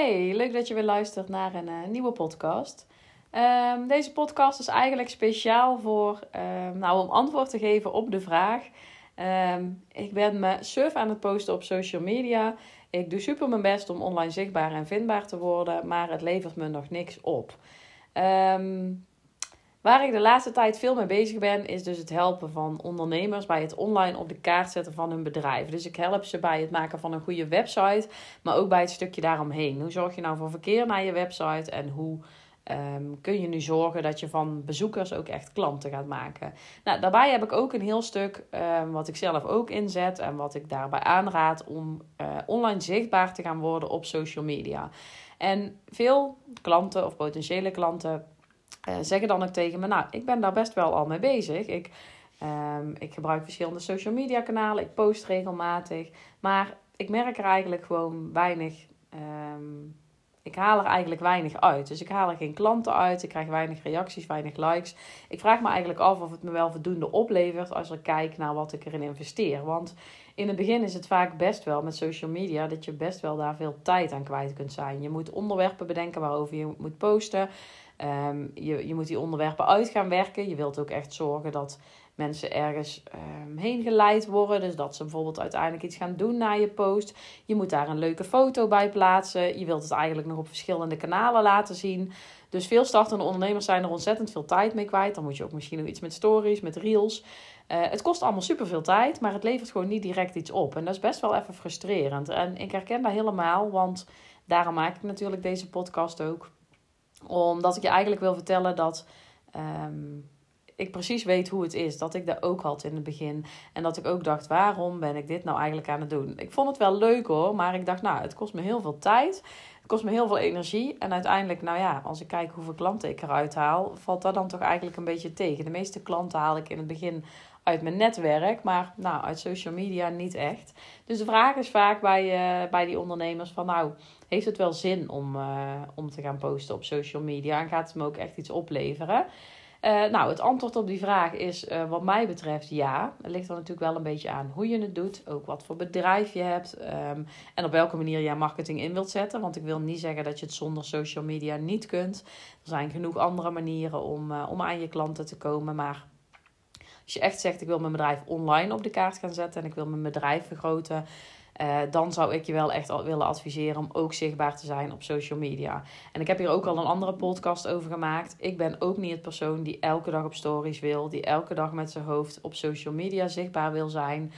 Hey, leuk dat je weer luistert naar een uh, nieuwe podcast. Um, deze podcast is eigenlijk speciaal voor, um, nou, om antwoord te geven op de vraag. Um, ik ben me surf aan het posten op social media. Ik doe super mijn best om online zichtbaar en vindbaar te worden, maar het levert me nog niks op. Um, Waar ik de laatste tijd veel mee bezig ben, is dus het helpen van ondernemers bij het online op de kaart zetten van hun bedrijf. Dus ik help ze bij het maken van een goede website, maar ook bij het stukje daaromheen. Hoe zorg je nou voor verkeer naar je website en hoe um, kun je nu zorgen dat je van bezoekers ook echt klanten gaat maken? Nou, daarbij heb ik ook een heel stuk um, wat ik zelf ook inzet en wat ik daarbij aanraad om uh, online zichtbaar te gaan worden op social media. En veel klanten of potentiële klanten uh, zeggen dan ook tegen me, nou, ik ben daar best wel al mee bezig. Ik, um, ik gebruik verschillende social media kanalen, ik post regelmatig. Maar ik merk er eigenlijk gewoon weinig. Um, ik haal er eigenlijk weinig uit. Dus ik haal er geen klanten uit. Ik krijg weinig reacties, weinig likes. Ik vraag me eigenlijk af of het me wel voldoende oplevert als ik kijk naar wat ik erin investeer. Want in het begin is het vaak best wel met social media dat je best wel daar veel tijd aan kwijt kunt zijn. Je moet onderwerpen bedenken waarover je moet posten. Um, je, je moet die onderwerpen uit gaan werken. Je wilt ook echt zorgen dat mensen ergens um, heen geleid worden. Dus dat ze bijvoorbeeld uiteindelijk iets gaan doen na je post. Je moet daar een leuke foto bij plaatsen. Je wilt het eigenlijk nog op verschillende kanalen laten zien. Dus veel startende ondernemers zijn er ontzettend veel tijd mee kwijt. Dan moet je ook misschien nog iets met stories, met reels. Uh, het kost allemaal super veel tijd, maar het levert gewoon niet direct iets op. En dat is best wel even frustrerend. En ik herken dat helemaal, want daarom maak ik natuurlijk deze podcast ook omdat ik je eigenlijk wil vertellen dat um, ik precies weet hoe het is. Dat ik dat ook had in het begin. En dat ik ook dacht, waarom ben ik dit nou eigenlijk aan het doen? Ik vond het wel leuk hoor, maar ik dacht, nou, het kost me heel veel tijd. Het kost me heel veel energie. En uiteindelijk, nou ja, als ik kijk hoeveel klanten ik eruit haal, valt dat dan toch eigenlijk een beetje tegen. De meeste klanten haal ik in het begin uit mijn netwerk, maar nou, uit social media niet echt. Dus de vraag is vaak bij, uh, bij die ondernemers van nou, heeft het wel zin om, uh, om te gaan posten op social media en gaat het me ook echt iets opleveren? Uh, nou, het antwoord op die vraag is wat mij betreft ja. Het ligt er natuurlijk wel een beetje aan hoe je het doet, ook wat voor bedrijf je hebt um, en op welke manier je marketing in wilt zetten. Want ik wil niet zeggen dat je het zonder social media niet kunt. Er zijn genoeg andere manieren om, om aan je klanten te komen, maar als je echt zegt, ik wil mijn bedrijf online op de kaart gaan zetten en ik wil mijn bedrijf vergroten, uh, dan zou ik je wel echt willen adviseren om ook zichtbaar te zijn op social media. En ik heb hier ook al een andere podcast over gemaakt. Ik ben ook niet het persoon die elke dag op stories wil, die elke dag met zijn hoofd op social media zichtbaar wil zijn.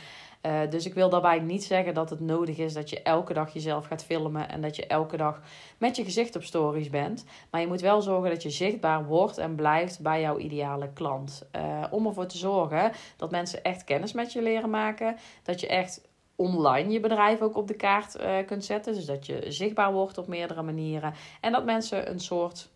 Uh, dus ik wil daarbij niet zeggen dat het nodig is dat je elke dag jezelf gaat filmen en dat je elke dag met je gezicht op stories bent. Maar je moet wel zorgen dat je zichtbaar wordt en blijft bij jouw ideale klant. Uh, om ervoor te zorgen dat mensen echt kennis met je leren maken. Dat je echt online je bedrijf ook op de kaart uh, kunt zetten. Dus dat je zichtbaar wordt op meerdere manieren. En dat mensen een soort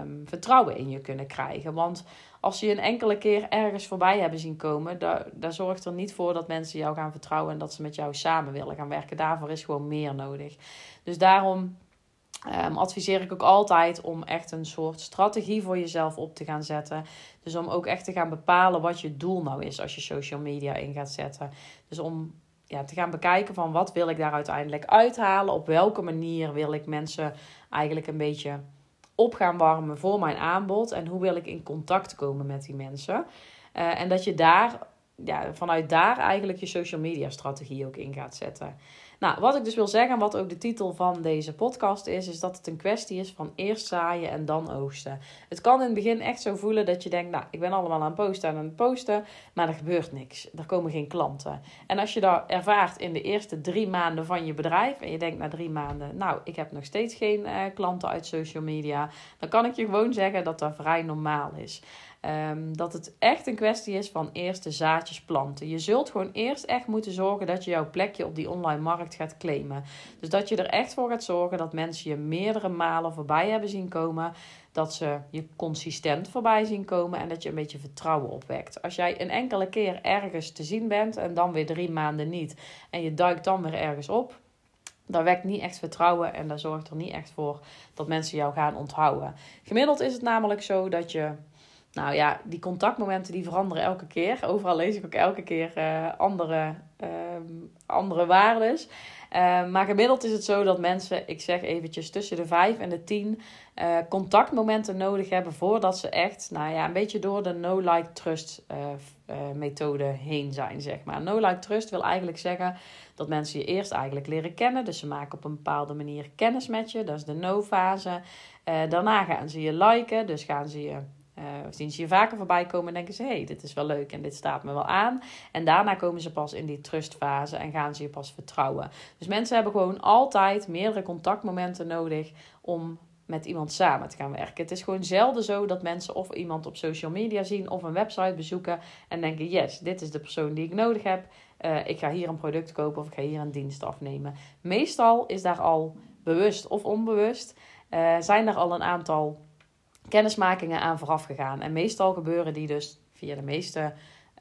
um, vertrouwen in je kunnen krijgen. Want als je een enkele keer ergens voorbij hebben zien komen, daar, zorgt er niet voor dat mensen jou gaan vertrouwen en dat ze met jou samen willen gaan werken. Daarvoor is gewoon meer nodig. Dus daarom um, adviseer ik ook altijd om echt een soort strategie voor jezelf op te gaan zetten. Dus om ook echt te gaan bepalen wat je doel nou is als je social media in gaat zetten. Dus om ja, te gaan bekijken van wat wil ik daar uiteindelijk uithalen. Op welke manier wil ik mensen eigenlijk een beetje op gaan warmen voor mijn aanbod. En hoe wil ik in contact komen met die mensen. Uh, en dat je daar, ja, vanuit daar eigenlijk je social media strategie ook in gaat zetten. Nou, wat ik dus wil zeggen, wat ook de titel van deze podcast is, is dat het een kwestie is van eerst zaaien en dan oogsten. Het kan in het begin echt zo voelen dat je denkt, nou, ik ben allemaal aan het posten en aan het posten, maar er gebeurt niks. Er komen geen klanten. En als je dat ervaart in de eerste drie maanden van je bedrijf en je denkt na drie maanden, nou, ik heb nog steeds geen uh, klanten uit social media, dan kan ik je gewoon zeggen dat dat vrij normaal is. Um, dat het echt een kwestie is van eerst de zaadjes planten. Je zult gewoon eerst echt moeten zorgen dat je jouw plekje op die online markt gaat claimen. Dus dat je er echt voor gaat zorgen dat mensen je meerdere malen voorbij hebben zien komen. Dat ze je consistent voorbij zien komen en dat je een beetje vertrouwen opwekt. Als jij een enkele keer ergens te zien bent en dan weer drie maanden niet. En je duikt dan weer ergens op. Dat wekt niet echt vertrouwen en dat zorgt er niet echt voor dat mensen jou gaan onthouden. Gemiddeld is het namelijk zo dat je nou ja, die contactmomenten die veranderen elke keer. Overal lees ik ook elke keer uh, andere, uh, andere waardes. Uh, maar gemiddeld is het zo dat mensen, ik zeg eventjes, tussen de 5 en de 10 uh, contactmomenten nodig hebben voordat ze echt, nou ja, een beetje door de no-like-trust uh, methode heen zijn, zeg maar. No-like-trust wil eigenlijk zeggen dat mensen je eerst eigenlijk leren kennen. Dus ze maken op een bepaalde manier kennis met je, dat is de no-fase. daarna gaan ze je liken, dus gaan ze je uh, zien ze je vaker voorbij komen en denken ze: hé, hey, dit is wel leuk en dit staat me wel aan. En daarna komen ze pas in die trustfase en gaan ze je pas vertrouwen. Dus mensen hebben gewoon altijd meerdere contactmomenten nodig om met iemand samen te gaan werken. Het is gewoon zelden zo dat mensen of iemand op social media zien of een website bezoeken en denken: yes, dit is de persoon die ik nodig heb. Uh, ik ga hier een product kopen of ik ga hier een dienst afnemen. Meestal is daar al bewust of onbewust. Uh, zijn er al een aantal kennismakingen aan vooraf gegaan. En meestal gebeuren die dus via de meeste,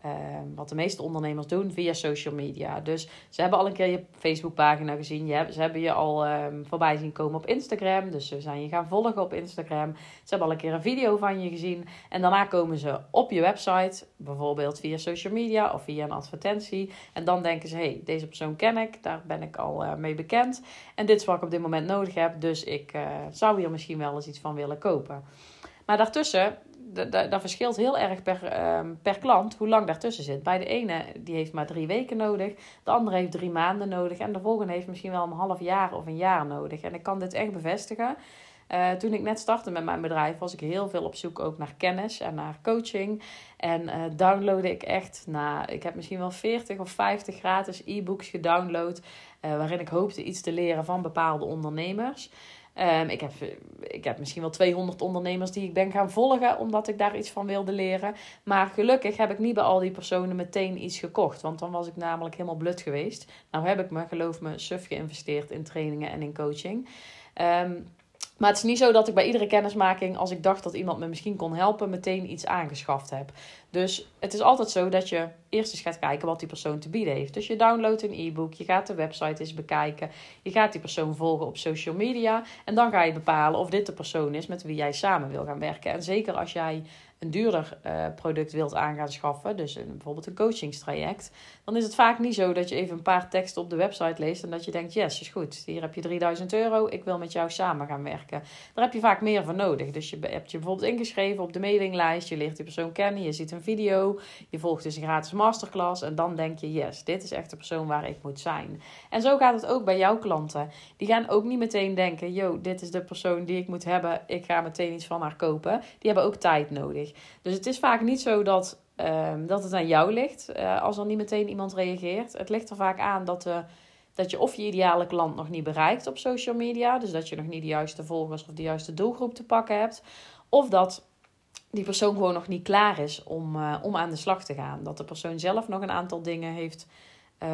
uh, wat de meeste ondernemers doen, via social media. Dus ze hebben al een keer je Facebookpagina gezien. Je hebt, ze hebben je al um, voorbij zien komen op Instagram. Dus ze zijn je gaan volgen op Instagram. Ze hebben al een keer een video van je gezien. En daarna komen ze op je website, bijvoorbeeld via social media of via een advertentie. En dan denken ze, hey, deze persoon ken ik. Daar ben ik al uh, mee bekend. En dit is wat ik op dit moment nodig heb. Dus ik uh, zou hier misschien wel eens iets van willen kopen. Maar daartussen, dat verschilt heel erg per, ehm, per klant hoe lang daartussen zit. Bij de ene die heeft maar drie weken nodig, de andere heeft drie maanden nodig en de volgende heeft misschien wel een half jaar of een jaar nodig. En ik kan dit echt bevestigen. Uh, toen ik net startte met mijn bedrijf, was ik heel veel op zoek ook naar kennis en naar coaching. En uh, downloadde ik echt, nou, ik heb misschien wel 40 of 50 gratis e-books gedownload. Uh, waarin ik hoopte iets te leren van bepaalde ondernemers. Um, ik, heb, ik heb misschien wel 200 ondernemers die ik ben gaan volgen omdat ik daar iets van wilde leren. Maar gelukkig heb ik niet bij al die personen meteen iets gekocht. Want dan was ik namelijk helemaal blut geweest. Nou heb ik me, geloof me, suf geïnvesteerd in trainingen en in coaching. Um, maar het is niet zo dat ik bij iedere kennismaking, als ik dacht dat iemand me misschien kon helpen, meteen iets aangeschaft heb. Dus het is altijd zo dat je eerst eens gaat kijken wat die persoon te bieden heeft. Dus je downloadt een e-book, je gaat de website eens bekijken, je gaat die persoon volgen op social media en dan ga je bepalen of dit de persoon is met wie jij samen wil gaan werken. En zeker als jij een duurder uh, product wilt aan gaan schaffen, dus een, bijvoorbeeld een coachingstraject, dan is het vaak niet zo dat je even een paar teksten op de website leest en dat je denkt, yes, is goed, hier heb je 3000 euro, ik wil met jou samen gaan werken. Daar heb je vaak meer voor nodig. Dus je hebt je bijvoorbeeld ingeschreven op de mailinglijst, je leert die persoon kennen, je ziet een video, je volgt dus een gratis masterclass en dan denk je, yes, dit is echt de persoon waar ik moet zijn. En zo gaat het ook bij jouw klanten. Die gaan ook niet meteen denken, yo, dit is de persoon die ik moet hebben, ik ga meteen iets van haar kopen. Die hebben ook tijd nodig. Dus het is vaak niet zo dat, um, dat het aan jou ligt uh, als er niet meteen iemand reageert. Het ligt er vaak aan dat, de, dat je of je ideale klant nog niet bereikt op social media. Dus dat je nog niet de juiste volgers of de juiste doelgroep te pakken hebt. Of dat die persoon gewoon nog niet klaar is om, uh, om aan de slag te gaan. Dat de persoon zelf nog een aantal dingen heeft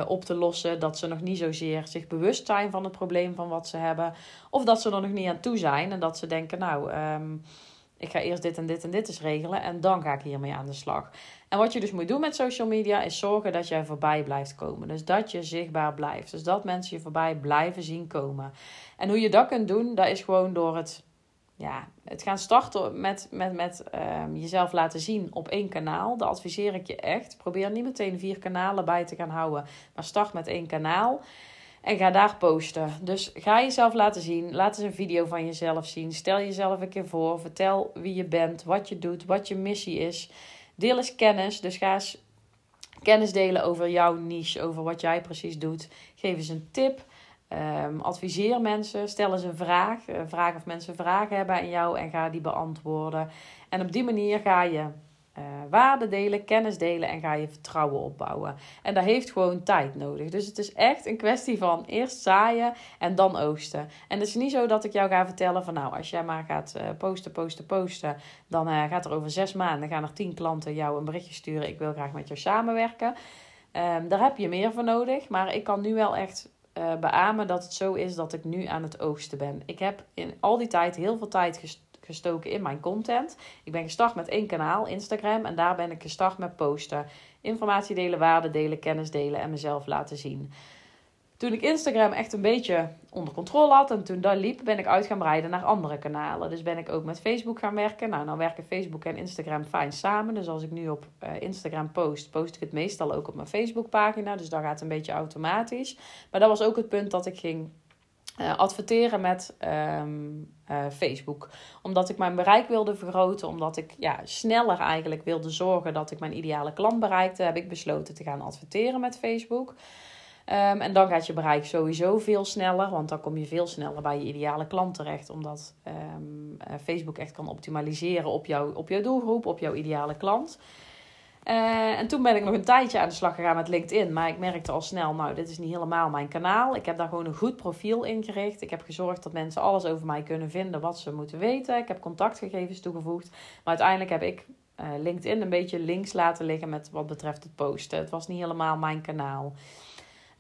op te lossen. Dat ze nog niet zozeer zich bewust zijn van het probleem van wat ze hebben. Of dat ze er nog niet aan toe zijn en dat ze denken, nou, um, ik ga eerst dit en dit en dit eens regelen en dan ga ik hiermee aan de slag. En wat je dus moet doen met social media is zorgen dat jij voorbij blijft komen. Dus dat je zichtbaar blijft. Dus dat mensen je voorbij blijven zien komen. En hoe je dat kunt doen, dat is gewoon door het, ja, het gaan starten met, met, met um, jezelf laten zien op één kanaal. Dat adviseer ik je echt. Probeer niet meteen vier kanalen bij te gaan houden, maar start met één kanaal. En ga daar posten. Dus ga jezelf laten zien. Laat eens een video van jezelf zien. Stel jezelf een keer voor. Vertel wie je bent, wat je doet, wat je missie is. Deel eens kennis. Dus ga eens kennis delen over jouw niche, over wat jij precies doet. Geef eens een tip. Um, adviseer mensen. Stel eens een vraag. vraag of mensen vragen hebben aan jou en ga die beantwoorden. En op die manier ga je uh, waarde delen, kennis delen en ga je vertrouwen opbouwen. En dat heeft gewoon tijd nodig. Dus het is echt een kwestie van eerst zaaien en dan oogsten. En het is niet zo dat ik jou ga vertellen van nou, als jij maar gaat uh, posten, posten, posten, dan uh, gaat er over zes maanden gaan er tien klanten jou een berichtje sturen. Ik wil graag met jou samenwerken. Um, daar heb je meer voor nodig. Maar ik kan nu wel echt beamen dat het zo is dat ik nu aan het oogsten ben. Ik heb in al die tijd heel veel tijd gestoken gestoken in mijn content. Ik ben gestart met één kanaal, Instagram. En daar ben ik gestart met posten. Informatie delen, waarde delen, kennis delen en mezelf laten zien. Toen ik Instagram echt een beetje onder controle had en toen dat liep, ben ik uit gaan breiden naar andere kanalen. Dus ben ik ook met Facebook gaan werken. Nou, nou werken Facebook en Instagram fijn samen. Dus als ik nu op uh, Instagram post, post ik het meestal ook op mijn Facebookpagina. Dus dat gaat een beetje automatisch. Maar dat was ook het punt dat ik ging uh, adverteren met um, uh, Facebook. Omdat ik mijn bereik wilde vergroten, omdat ik ja, sneller eigenlijk wilde zorgen dat ik mijn ideale klant bereikte, heb ik besloten te gaan adverteren met Facebook. Um, en dan gaat je bereik sowieso veel sneller, want dan kom je veel sneller bij je ideale klant terecht, omdat um, uh, Facebook echt kan optimaliseren op, jou, op jouw doelgroep, op jouw ideale klant. Uh, en toen ben ik nog een tijdje aan de slag gegaan met LinkedIn. Maar ik merkte al snel, nou, dit is niet helemaal mijn kanaal. Ik heb daar gewoon een goed profiel ingericht. Ik heb gezorgd dat mensen alles over mij kunnen vinden wat ze moeten weten. Ik heb contactgegevens toegevoegd. Maar uiteindelijk heb ik uh, LinkedIn een beetje links laten liggen met wat betreft het posten. Het was niet helemaal mijn kanaal.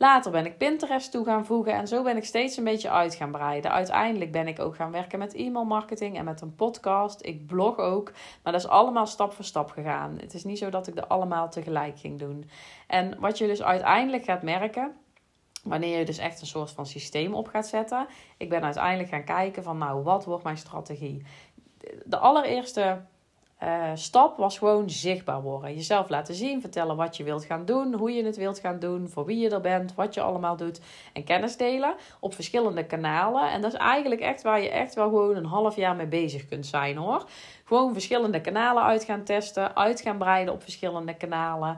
Later ben ik Pinterest toe gaan voegen en zo ben ik steeds een beetje uit gaan breiden. Uiteindelijk ben ik ook gaan werken met e-mail marketing en met een podcast. Ik blog ook, maar dat is allemaal stap voor stap gegaan. Het is niet zo dat ik er allemaal tegelijk ging doen. En wat je dus uiteindelijk gaat merken, wanneer je dus echt een soort van systeem op gaat zetten. Ik ben uiteindelijk gaan kijken van nou, wat wordt mijn strategie? De allereerste uh, stap was gewoon zichtbaar worden. Jezelf laten zien, vertellen wat je wilt gaan doen, hoe je het wilt gaan doen, voor wie je er bent, wat je allemaal doet. En kennis delen op verschillende kanalen. En dat is eigenlijk echt waar je echt wel gewoon een half jaar mee bezig kunt zijn hoor. Gewoon verschillende kanalen uit gaan testen, uit gaan breiden op verschillende kanalen.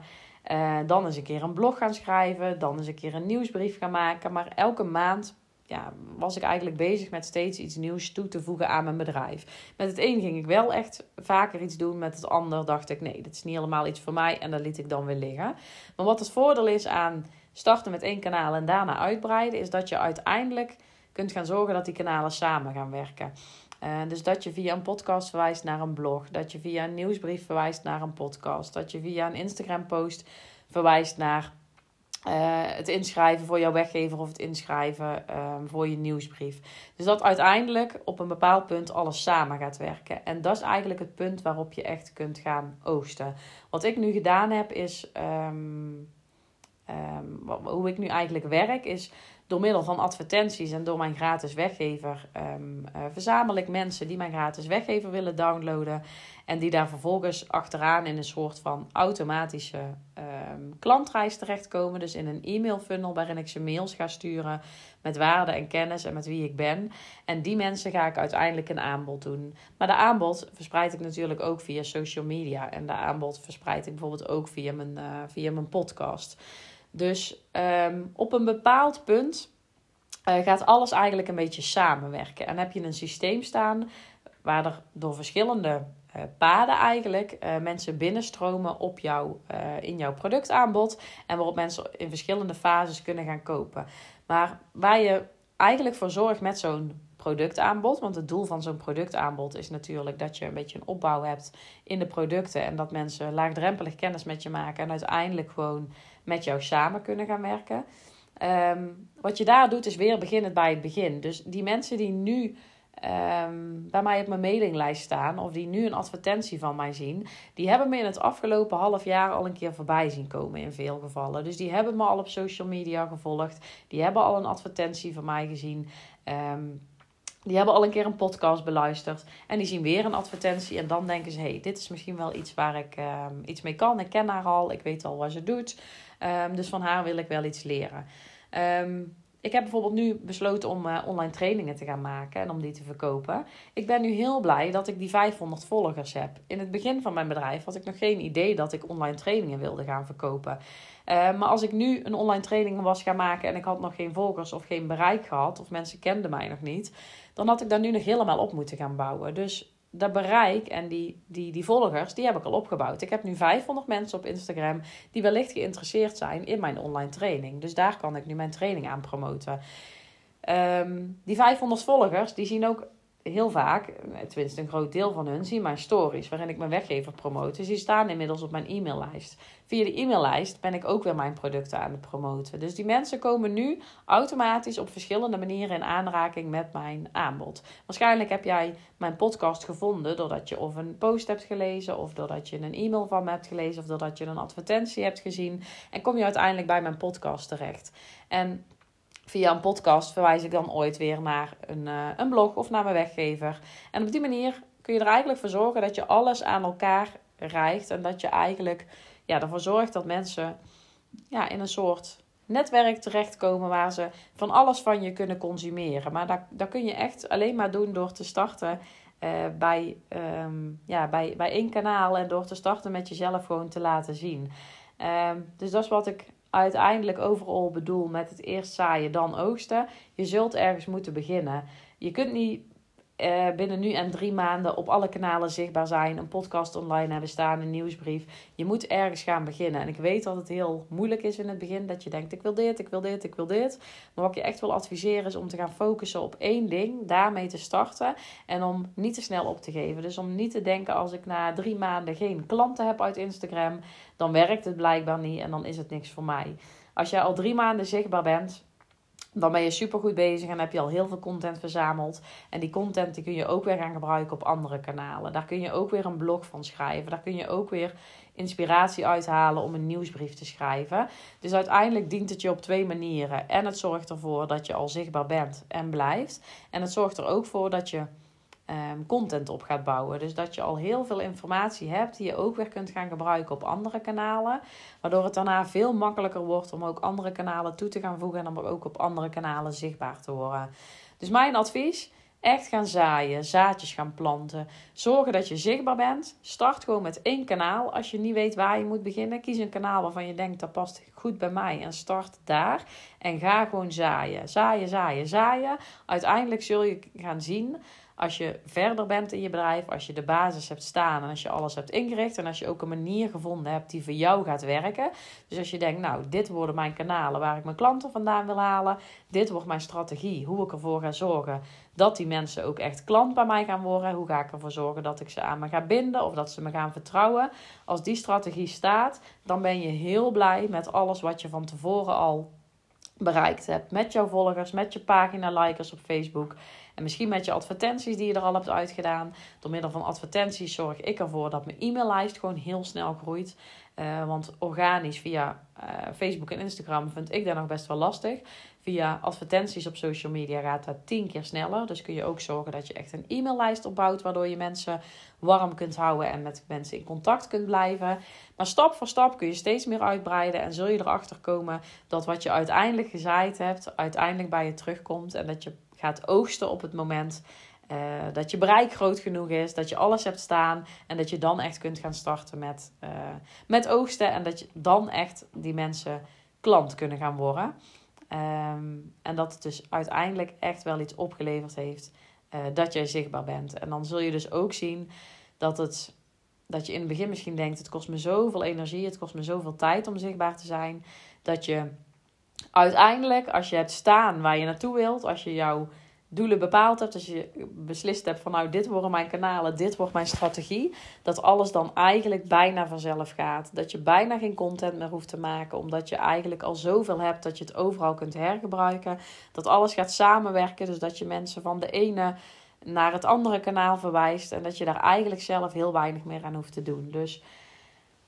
Uh, dan eens een keer een blog gaan schrijven, dan eens een keer een nieuwsbrief gaan maken. Maar elke maand ja, was ik eigenlijk bezig met steeds iets nieuws toe te voegen aan mijn bedrijf. Met het een ging ik wel echt vaker iets doen. Met het ander dacht ik, nee, dit is niet helemaal iets voor mij. En dat liet ik dan weer liggen. Maar wat het voordeel is aan starten met één kanaal en daarna uitbreiden, is dat je uiteindelijk kunt gaan zorgen dat die kanalen samen gaan werken. Uh, dus dat je via een podcast verwijst naar een blog. Dat je via een nieuwsbrief verwijst naar een podcast. Dat je via een Instagram post verwijst naar uh, het inschrijven voor jouw weggever of het inschrijven um, voor je nieuwsbrief. Dus dat uiteindelijk op een bepaald punt alles samen gaat werken. En dat is eigenlijk het punt waarop je echt kunt gaan oogsten. Wat ik nu gedaan heb is. Um, um, hoe ik nu eigenlijk werk is door middel van advertenties en door mijn gratis weggever um, uh, verzamel ik mensen die mijn gratis weggever willen downloaden. En die daar vervolgens achteraan in een soort van automatische um, klantreis terechtkomen. Dus in een e-mail funnel waarin ik ze mails ga sturen met waarde en kennis en met wie ik ben. En die mensen ga ik uiteindelijk een aanbod doen. Maar de aanbod verspreid ik natuurlijk ook via social media. En de aanbod verspreid ik bijvoorbeeld ook via mijn, uh, via mijn podcast. Dus um, op een bepaald punt uh, gaat alles eigenlijk een beetje samenwerken. En heb je een systeem staan waar er door verschillende uh, paden eigenlijk uh, mensen binnenstromen op jou, in jouw productaanbod. En waarop mensen in verschillende fases kunnen gaan kopen. Maar waar je eigenlijk voor zorgt met zo'n productaanbod. Want het doel van zo'n productaanbod is natuurlijk dat je een beetje een opbouw hebt in de producten. En dat mensen laagdrempelig kennis met je maken. En uiteindelijk gewoon met jou samen kunnen gaan werken. Um, wat je daar doet is weer beginnen bij het begin. Dus die mensen die nu um, bij mij op mijn mailinglijst staan of die nu een advertentie van mij zien, die hebben me in het afgelopen half jaar al een keer voorbij zien komen in veel gevallen. Dus die hebben me al op social media gevolgd, die hebben al een advertentie van mij gezien. Um, die hebben al een keer een podcast beluisterd. En die zien weer een advertentie. En dan denken ze: hey, dit is misschien wel iets waar ik um, iets mee kan. Ik ken haar al. Ik weet al wat ze doet. Um, dus van haar wil ik wel iets leren. Um, ik heb bijvoorbeeld nu besloten om uh, online trainingen te gaan maken en om die te verkopen. Ik ben nu heel blij dat ik die 500 volgers heb. In het begin van mijn bedrijf had ik nog geen idee dat ik online trainingen wilde gaan verkopen. Uh, maar als ik nu een online training was gaan maken en ik had nog geen volgers of geen bereik gehad, of mensen kenden mij nog niet, dan had ik daar nu nog helemaal op moeten gaan bouwen. Dus dat bereik en die, die, die volgers, die heb ik al opgebouwd. Ik heb nu 500 mensen op Instagram die wellicht geïnteresseerd zijn in mijn online training. Dus daar kan ik nu mijn training aan promoten. Um, die 500 volgers, die zien ook heel vaak, tenminste een groot deel van hun, zien mijn stories waarin ik mijn weggever promote. Dus die staan inmiddels op mijn e-maillijst. Via de e-maillijst ben ik ook weer mijn producten aan het promoten. Dus die mensen komen nu automatisch op verschillende manieren in aanraking met mijn aanbod. Waarschijnlijk heb jij mijn podcast gevonden doordat je of een post hebt gelezen, of doordat je een e-mail van me hebt gelezen, of doordat je een advertentie hebt gezien. En kom je uiteindelijk bij mijn podcast terecht. En via een podcast verwijs ik dan ooit weer naar een, uh, een blog of naar mijn weggever. En op die manier kun je er eigenlijk voor zorgen dat je alles aan elkaar rijgt. En dat je eigenlijk ja, ervoor zorgt dat mensen ja, in een soort netwerk terechtkomen waar ze van alles van je kunnen consumeren. Maar dat, dat kun je echt alleen maar doen door te starten uh, bij, um, ja, bij, bij één kanaal en door te starten met jezelf gewoon te laten zien. Um, dus dat is wat ik uiteindelijk overal bedoel met het eerst zaaien, dan oogsten. Je zult ergens moeten beginnen. Je kunt niet uh, binnen nu en drie maanden op alle kanalen zichtbaar zijn, een podcast online hebben staan, een nieuwsbrief. Je moet ergens gaan beginnen. En ik weet dat het heel moeilijk is in het begin, dat je denkt: ik wil dit, ik wil dit, ik wil dit. Maar wat ik je echt wil adviseren is om te gaan focussen op één ding, daarmee te starten en om niet te snel op te geven. Dus om niet te denken: als ik na drie maanden geen klanten heb uit Instagram, dan werkt het blijkbaar niet en dan is het niks voor mij. Als jij al drie maanden zichtbaar bent, dan ben je super goed bezig en heb je al heel veel content verzameld. En die content die kun je ook weer gaan gebruiken op andere kanalen. Daar kun je ook weer een blog van schrijven. Daar kun je ook weer inspiratie uithalen om een nieuwsbrief te schrijven. Dus uiteindelijk dient het je op twee manieren. En het zorgt ervoor dat je al zichtbaar bent en blijft. En het zorgt er ook voor dat je um, content op gaat bouwen. Dus dat je al heel veel informatie hebt die je ook weer kunt gaan gebruiken op andere kanalen. Waardoor het daarna veel makkelijker wordt om ook andere kanalen toe te gaan voegen en om ook op andere kanalen zichtbaar te worden. Dus mijn advies. Echt gaan zaaien, zaadjes gaan planten. Zorgen dat je zichtbaar bent. Start gewoon met één kanaal. Als je niet weet waar je moet beginnen, kies een kanaal waarvan je denkt dat past goed bij mij en start daar. En ga gewoon zaaien. Zaaien, zaaien, zaaien. Uiteindelijk zul je gaan zien als je verder bent in je bedrijf, als je de basis hebt staan en als je alles hebt ingericht en als je ook een manier gevonden hebt die voor jou gaat werken. Dus als je denkt, nou, dit worden mijn kanalen waar ik mijn klanten vandaan wil halen, dit wordt mijn strategie, hoe ik ervoor ga zorgen dat die mensen ook echt klant bij mij gaan worden, hoe ga ik ervoor zorgen dat ik ze aan me ga binden of dat ze me gaan vertrouwen. Als die strategie staat, dan ben je heel blij met alles wat je van tevoren al bereikt hebt met jouw volgers, met je pagina-likers op Facebook. En misschien met je advertenties die je er al hebt uitgedaan. Door middel van advertenties zorg ik ervoor dat mijn e-maillijst gewoon heel snel groeit. Uh, want organisch via uh, Facebook en Instagram vind ik dat nog best wel lastig. Via advertenties op social media gaat dat tien keer sneller. Dus kun je ook zorgen dat je echt een e-maillijst opbouwt. Waardoor je mensen warm kunt houden en met mensen in contact kunt blijven. Maar stap voor stap kun je steeds meer uitbreiden. En zul je erachter komen dat wat je uiteindelijk gezaaid hebt, uiteindelijk bij je terugkomt. En dat je gaat oogsten op het moment uh, dat je bereik groot genoeg is, dat je alles hebt staan en dat je dan echt kunt gaan starten met, uh, met oogsten en dat je dan echt die mensen klant kunnen gaan worden. Um, en dat het dus uiteindelijk echt wel iets opgeleverd heeft uh, dat jij zichtbaar bent. En dan zul je dus ook zien dat, het, dat je in het begin misschien denkt: het kost me zoveel energie, het kost me zoveel tijd om zichtbaar te zijn, dat je uiteindelijk, als je hebt staan waar je naartoe wilt, als je jouw doelen bepaald hebt, als je beslist hebt van nou dit worden mijn kanalen, dit wordt mijn strategie, dat alles dan eigenlijk bijna vanzelf gaat. Dat je bijna geen content meer hoeft te maken, omdat je eigenlijk al zoveel hebt dat je het overal kunt hergebruiken. Dat alles gaat samenwerken, dus dat je mensen van de ene naar het andere kanaal verwijst en dat je daar eigenlijk zelf heel weinig meer aan hoeft te doen. Dus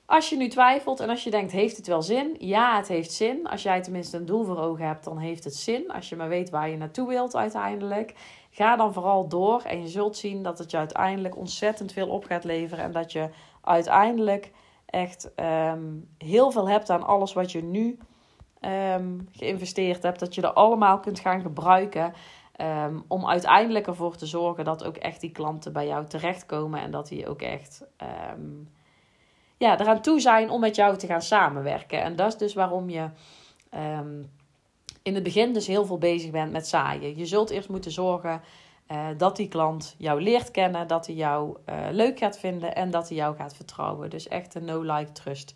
als je nu twijfelt en als je denkt, heeft het wel zin? Ja, het heeft zin. Als jij tenminste een doel voor ogen hebt, dan heeft het zin. Als je maar weet waar je naartoe wilt uiteindelijk. Ga dan vooral door en je zult zien dat het je uiteindelijk ontzettend veel op gaat leveren. En dat je uiteindelijk echt um, heel veel hebt aan alles wat je nu um, geïnvesteerd hebt. Dat je er allemaal kunt gaan gebruiken. Um, om uiteindelijk ervoor te zorgen dat ook echt die klanten bij jou terechtkomen. En dat die ook echt ja, eraan toe zijn om met jou te gaan samenwerken. En dat is dus waarom je um, in het begin dus heel veel bezig bent met zaaien. Je zult eerst moeten zorgen uh, dat die klant jou leert kennen, dat hij jou uh, leuk gaat vinden en dat hij jou gaat vertrouwen. Dus echt een no-like trust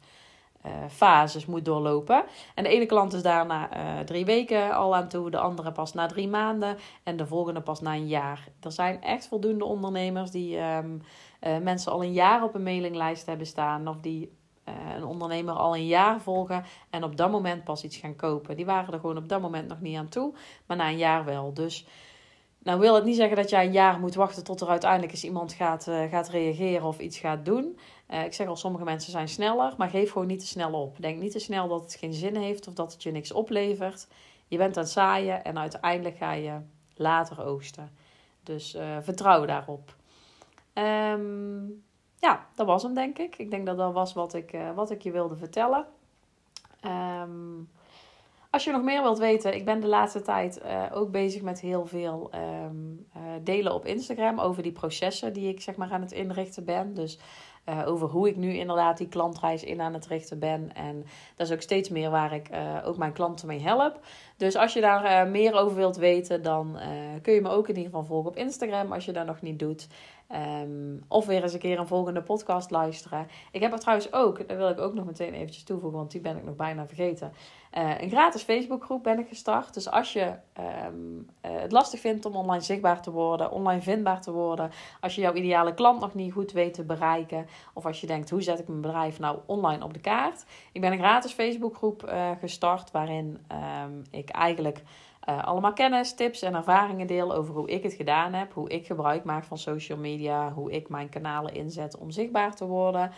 uh, fases moet doorlopen. En de ene klant is daar na drie weken al aan toe, de andere pas na drie maanden en de volgende pas na een jaar. Er zijn echt voldoende ondernemers die um, uh, mensen al een jaar op een mailinglijst hebben staan of die uh, een ondernemer al een jaar volgen en op dat moment pas iets gaan kopen. Die waren er gewoon op dat moment nog niet aan toe, maar na een jaar wel. Dus nou wil het niet zeggen dat jij een jaar moet wachten tot er uiteindelijk eens iemand gaat, uh, gaat reageren of iets gaat doen. Ik zeg al, sommige mensen zijn sneller, maar geef gewoon niet te snel op. Denk niet te snel dat het geen zin heeft of dat het je niks oplevert. Je bent aan het zaaien en uiteindelijk ga je later oogsten. Dus uh, vertrouw daarop. Ehm, ja, dat was hem denk ik. Ik denk dat dat was wat ik, uh, wat ik je wilde vertellen. Um, als je nog meer wilt weten, ik ben de laatste tijd ook bezig met heel veel uh, delen op Instagram over die processen die ik zeg maar aan het inrichten ben. Dus uh, over hoe ik nu inderdaad die klantreis in aan het richten ben. En dat is ook steeds meer waar ik ook mijn klanten mee help. Dus als je daar meer over wilt weten, dan kun je me ook in ieder geval volgen op Instagram als je dat nog niet doet. Um, of weer eens een keer een volgende podcast luisteren. Ik heb er trouwens ook, daar wil ik ook nog meteen eventjes toevoegen, want die ben ik nog bijna vergeten. Uh, een gratis Facebookgroep ben ik gestart. Dus als je um, uh, het lastig vindt om online zichtbaar te worden, online vindbaar te worden, als je jouw ideale klant nog niet goed weet te bereiken, of als je denkt hoe zet ik mijn bedrijf nou online op de kaart. Ik ben een gratis Facebookgroep uh, gestart waarin um, ik eigenlijk uh, allemaal kennis, tips en ervaringen deel over hoe ik het gedaan heb, hoe ik gebruik maak van social media, hoe ik mijn kanalen inzet om zichtbaar te worden.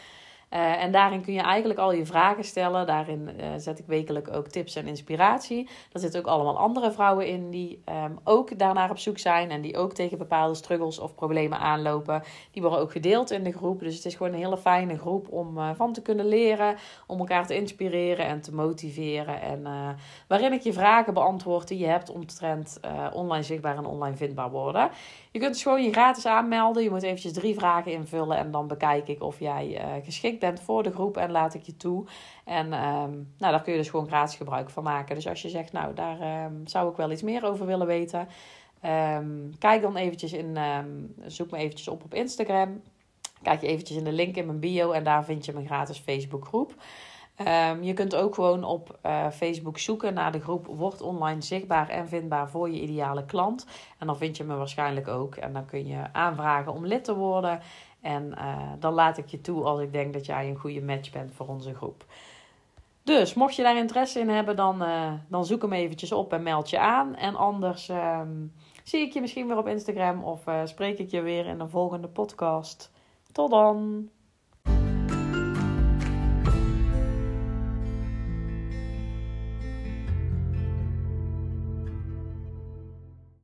Uh, en daarin kun je eigenlijk al je vragen stellen. Daarin uh, zet ik wekelijk ook tips en inspiratie. Er zitten ook allemaal andere vrouwen in die um, ook daarnaar op zoek zijn. En die ook tegen bepaalde struggles of problemen aanlopen. Die worden ook gedeeld in de groep. Dus het is gewoon een hele fijne groep om uh, van te kunnen leren. Om elkaar te inspireren en te motiveren. En waarin ik je vragen beantwoord die je hebt omtrent online zichtbaar en online vindbaar worden. Je kunt dus gewoon je gratis aanmelden. Je moet eventjes drie vragen invullen. En dan bekijk ik of jij geschikt bent voor de groep en laat ik je toe. En um, nou, daar kun je dus gewoon gratis gebruik van maken. Dus als je zegt, nou, daar um, zou ik wel iets meer over willen weten. Um, kijk dan eventjes in, zoek me eventjes op op Instagram. Kijk je eventjes in de link in mijn bio en daar vind je mijn gratis Facebook groep. Um, je kunt ook gewoon op uh, Facebook zoeken naar de groep Word online zichtbaar en vindbaar voor je ideale klant. En dan vind je me waarschijnlijk ook. En dan kun je aanvragen om lid te worden. En uh, dan laat ik je toe als ik denk dat jij een goede match bent voor onze groep. Dus mocht je daar interesse in hebben, dan, uh, dan zoek hem eventjes op en meld je aan. En anders um, zie ik je misschien weer op Instagram of spreek ik je weer in de volgende podcast. Tot dan!